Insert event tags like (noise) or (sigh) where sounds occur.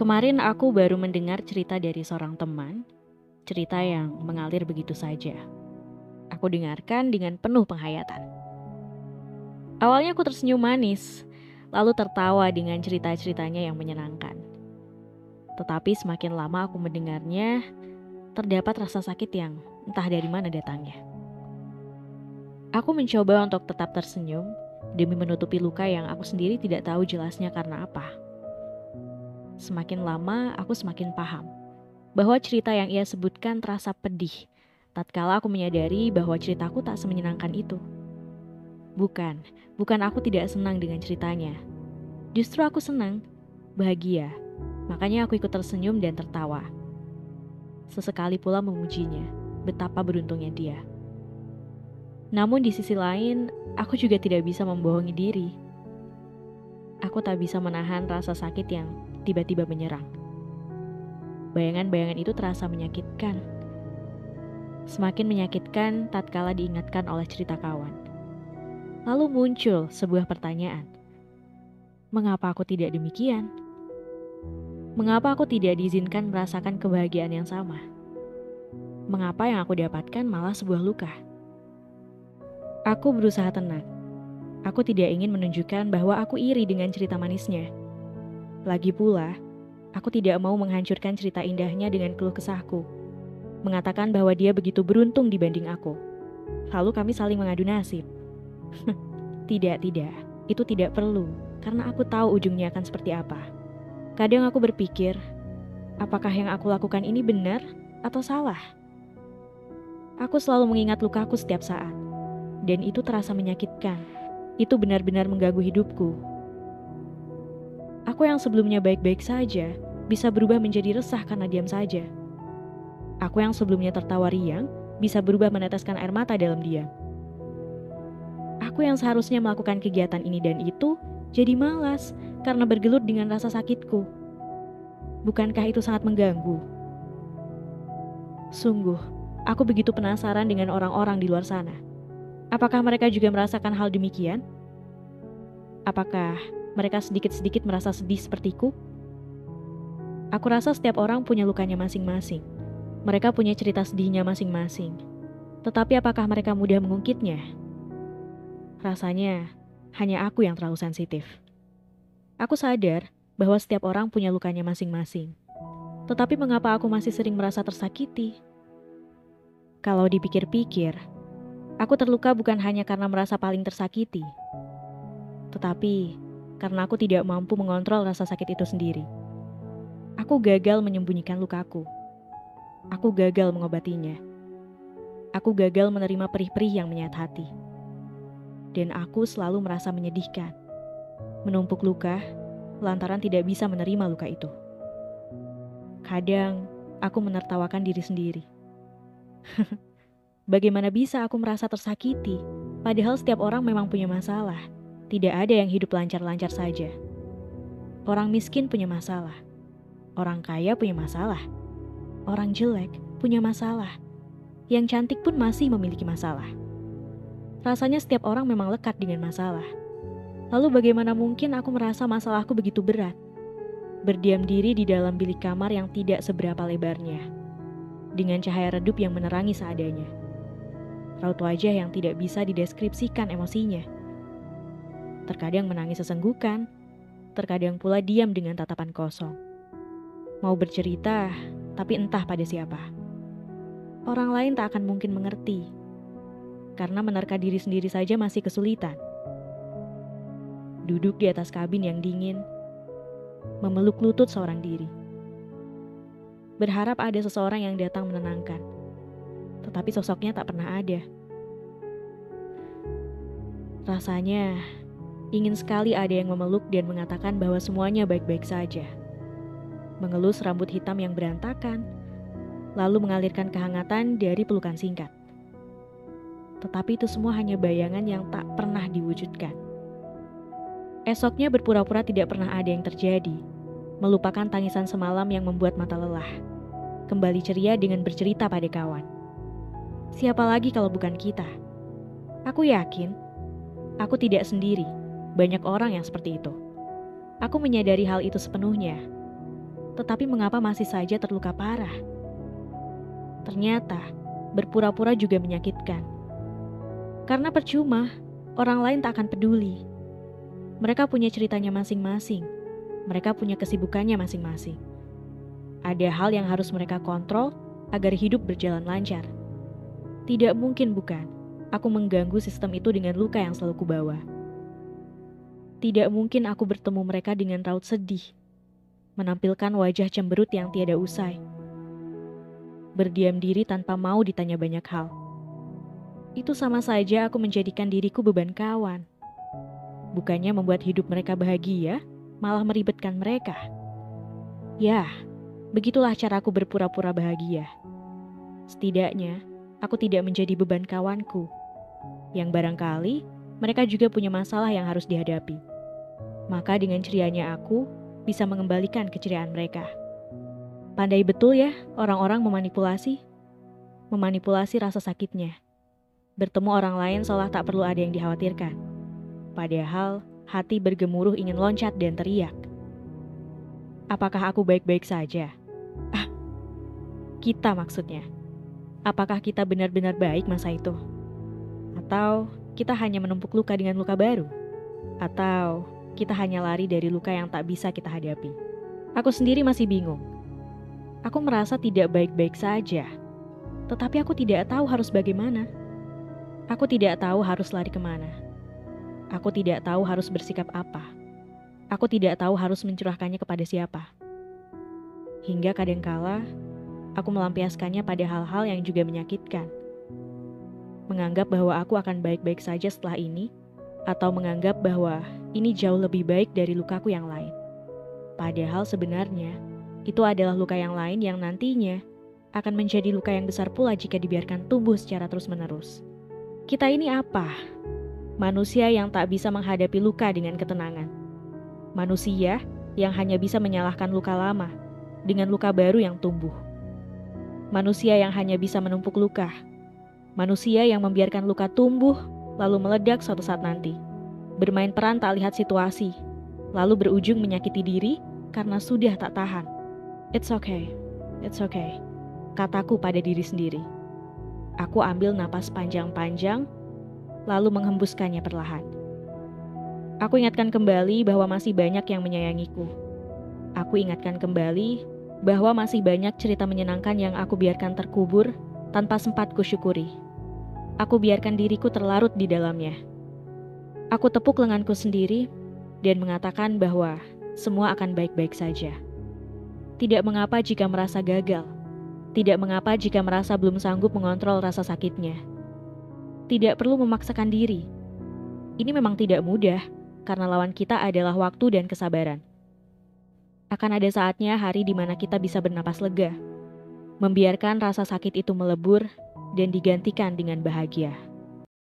Kemarin aku baru mendengar cerita dari seorang teman, cerita yang mengalir begitu saja. Aku dengarkan dengan penuh penghayatan. Awalnya aku tersenyum manis, lalu tertawa dengan cerita-ceritanya yang menyenangkan. Tetapi semakin lama aku mendengarnya, terdapat rasa sakit yang entah dari mana datangnya. Aku mencoba untuk tetap tersenyum demi menutupi luka yang aku sendiri tidak tahu jelasnya karena apa. Semakin lama, aku semakin paham bahwa cerita yang ia sebutkan terasa pedih tatkala aku menyadari bahwa ceritaku tak semenyenangkan itu. Bukan, bukan aku tidak senang dengan ceritanya. Justru aku senang, bahagia. Makanya aku ikut tersenyum dan tertawa. Sesekali pula memujinya, betapa beruntungnya dia. Namun di sisi lain, aku juga tidak bisa membohongi diri. Aku tak bisa menahan rasa sakit yang tiba-tiba menyerang. Bayangan-bayangan itu terasa menyakitkan. Semakin menyakitkan tatkala diingatkan oleh cerita kawan. Lalu muncul sebuah pertanyaan. Mengapa aku tidak demikian? Mengapa aku tidak diizinkan merasakan kebahagiaan yang sama? Mengapa yang aku dapatkan malah sebuah luka? Aku berusaha tenang. Aku tidak ingin menunjukkan bahwa aku iri dengan cerita manisnya. Lagi pula, aku tidak mau menghancurkan cerita indahnya dengan keluh kesahku. Mengatakan bahwa dia begitu beruntung dibanding aku. Lalu kami saling mengadu nasib. (laughs) tidak, tidak. Itu tidak perlu, karena aku tahu ujungnya akan seperti apa. Kadang aku berpikir, apakah yang aku lakukan ini benar atau salah? Aku selalu mengingat lukaku setiap saat dan itu terasa menyakitkan. Itu benar-benar mengganggu hidupku. Aku yang sebelumnya baik-baik saja bisa berubah menjadi resah karena diam saja. Aku yang sebelumnya tertawa riang bisa berubah meneteskan air mata dalam diam. Aku yang seharusnya melakukan kegiatan ini dan itu jadi malas karena bergelut dengan rasa sakitku. Bukankah itu sangat mengganggu? Sungguh, aku begitu penasaran dengan orang-orang di luar sana. Apakah mereka juga merasakan hal demikian? Apakah mereka sedikit-sedikit merasa sedih sepertiku? Aku rasa setiap orang punya lukanya masing-masing. Mereka punya cerita sedihnya masing-masing. Tetapi apakah mereka mudah mengungkitnya? Rasanya hanya aku yang terlalu sensitif. Aku sadar bahwa setiap orang punya lukanya masing-masing. Tetapi mengapa aku masih sering merasa tersakiti? Kalau dipikir-pikir, Aku terluka bukan hanya karena merasa paling tersakiti, tetapi karena aku tidak mampu mengontrol rasa sakit itu sendiri. Aku gagal menyembunyikan lukaku. Aku gagal mengobatinya. Aku gagal menerima perih-perih yang menyayat hati. Dan aku selalu merasa menyedihkan. Menumpuk luka lantaran tidak bisa menerima luka itu. Kadang aku menertawakan diri sendiri. (laughs) Bagaimana bisa aku merasa tersakiti? Padahal setiap orang memang punya masalah. Tidak ada yang hidup lancar-lancar saja. Orang miskin punya masalah. Orang kaya punya masalah. Orang jelek punya masalah. Yang cantik pun masih memiliki masalah. Rasanya setiap orang memang lekat dengan masalah. Lalu bagaimana mungkin aku merasa masalahku begitu berat? Berdiam diri di dalam bilik kamar yang tidak seberapa lebarnya. Dengan cahaya redup yang menerangi seadanya raut wajah yang tidak bisa dideskripsikan emosinya. Terkadang menangis sesenggukan, terkadang pula diam dengan tatapan kosong. Mau bercerita, tapi entah pada siapa. Orang lain tak akan mungkin mengerti, karena menerka diri sendiri saja masih kesulitan. Duduk di atas kabin yang dingin, memeluk lutut seorang diri. Berharap ada seseorang yang datang menenangkan tetapi sosoknya tak pernah ada. Rasanya ingin sekali ada yang memeluk dan mengatakan bahwa semuanya baik-baik saja. Mengelus rambut hitam yang berantakan, lalu mengalirkan kehangatan dari pelukan singkat. Tetapi itu semua hanya bayangan yang tak pernah diwujudkan. Esoknya berpura-pura tidak pernah ada yang terjadi, melupakan tangisan semalam yang membuat mata lelah. Kembali ceria dengan bercerita pada kawan. Siapa lagi kalau bukan kita? Aku yakin, aku tidak sendiri. Banyak orang yang seperti itu. Aku menyadari hal itu sepenuhnya. tetapi mengapa masih saja terluka parah? Ternyata, berpura-pura juga menyakitkan. Karena percuma, orang lain tak akan peduli. Mereka punya ceritanya masing-masing. Mereka punya kesibukannya masing-masing. Ada hal yang harus mereka kontrol agar hidup berjalan lancar. Tidak mungkin bukan, aku mengganggu sistem itu dengan luka yang selalu kubawa. Tidak mungkin aku bertemu mereka dengan raut sedih menampilkan wajah cemberut yang tiada usai. Berdiam diri tanpa mau ditanya banyak hal. Itu sama saja aku menjadikan diriku beban kawan. Bukannya membuat hidup mereka bahagia, malah meribetkan mereka. Ya, begitulah caraku berpura-pura bahagia. Setidaknya, aku tidak menjadi beban kawanku. Yang barangkali mereka juga punya masalah yang harus dihadapi. Maka dengan cerianya aku, bisa mengembalikan keceriaan mereka. Pandai betul ya orang-orang memanipulasi. Memanipulasi rasa sakitnya. Bertemu orang lain seolah tak perlu ada yang dikhawatirkan. Padahal hati bergemuruh ingin loncat dan teriak. Apakah aku baik-baik saja? Ah, kita maksudnya. Apakah kita benar-benar baik masa itu? Atau kita hanya menumpuk luka dengan luka baru? Atau kita hanya lari dari luka yang tak bisa kita hadapi. Aku sendiri masih bingung. Aku merasa tidak baik-baik saja, tetapi aku tidak tahu harus bagaimana. Aku tidak tahu harus lari ke mana. Aku tidak tahu harus bersikap apa. Aku tidak tahu harus mencurahkannya kepada siapa. Hingga kadangkala, aku melampiaskannya pada hal-hal yang juga menyakitkan. Menganggap bahwa aku akan baik-baik saja setelah ini, atau menganggap bahwa ini jauh lebih baik dari lukaku yang lain. Padahal sebenarnya itu adalah luka yang lain yang nantinya akan menjadi luka yang besar pula jika dibiarkan tumbuh secara terus-menerus. Kita ini apa? Manusia yang tak bisa menghadapi luka dengan ketenangan. Manusia yang hanya bisa menyalahkan luka lama dengan luka baru yang tumbuh. Manusia yang hanya bisa menumpuk luka. Manusia yang membiarkan luka tumbuh lalu meledak suatu saat nanti. Bermain peran tak lihat situasi, lalu berujung menyakiti diri karena sudah tak tahan. It's okay, it's okay, kataku pada diri sendiri. Aku ambil napas panjang-panjang, lalu menghembuskannya perlahan. Aku ingatkan kembali bahwa masih banyak yang menyayangiku. Aku ingatkan kembali bahwa masih banyak cerita menyenangkan yang aku biarkan terkubur tanpa sempat kusyukuri. Aku biarkan diriku terlarut di dalamnya. Aku tepuk lenganku sendiri dan mengatakan bahwa semua akan baik-baik saja. Tidak mengapa jika merasa gagal. Tidak mengapa jika merasa belum sanggup mengontrol rasa sakitnya. Tidak perlu memaksakan diri. Ini memang tidak mudah karena lawan kita adalah waktu dan kesabaran. Akan ada saatnya hari di mana kita bisa bernapas lega, membiarkan rasa sakit itu melebur dan digantikan dengan bahagia.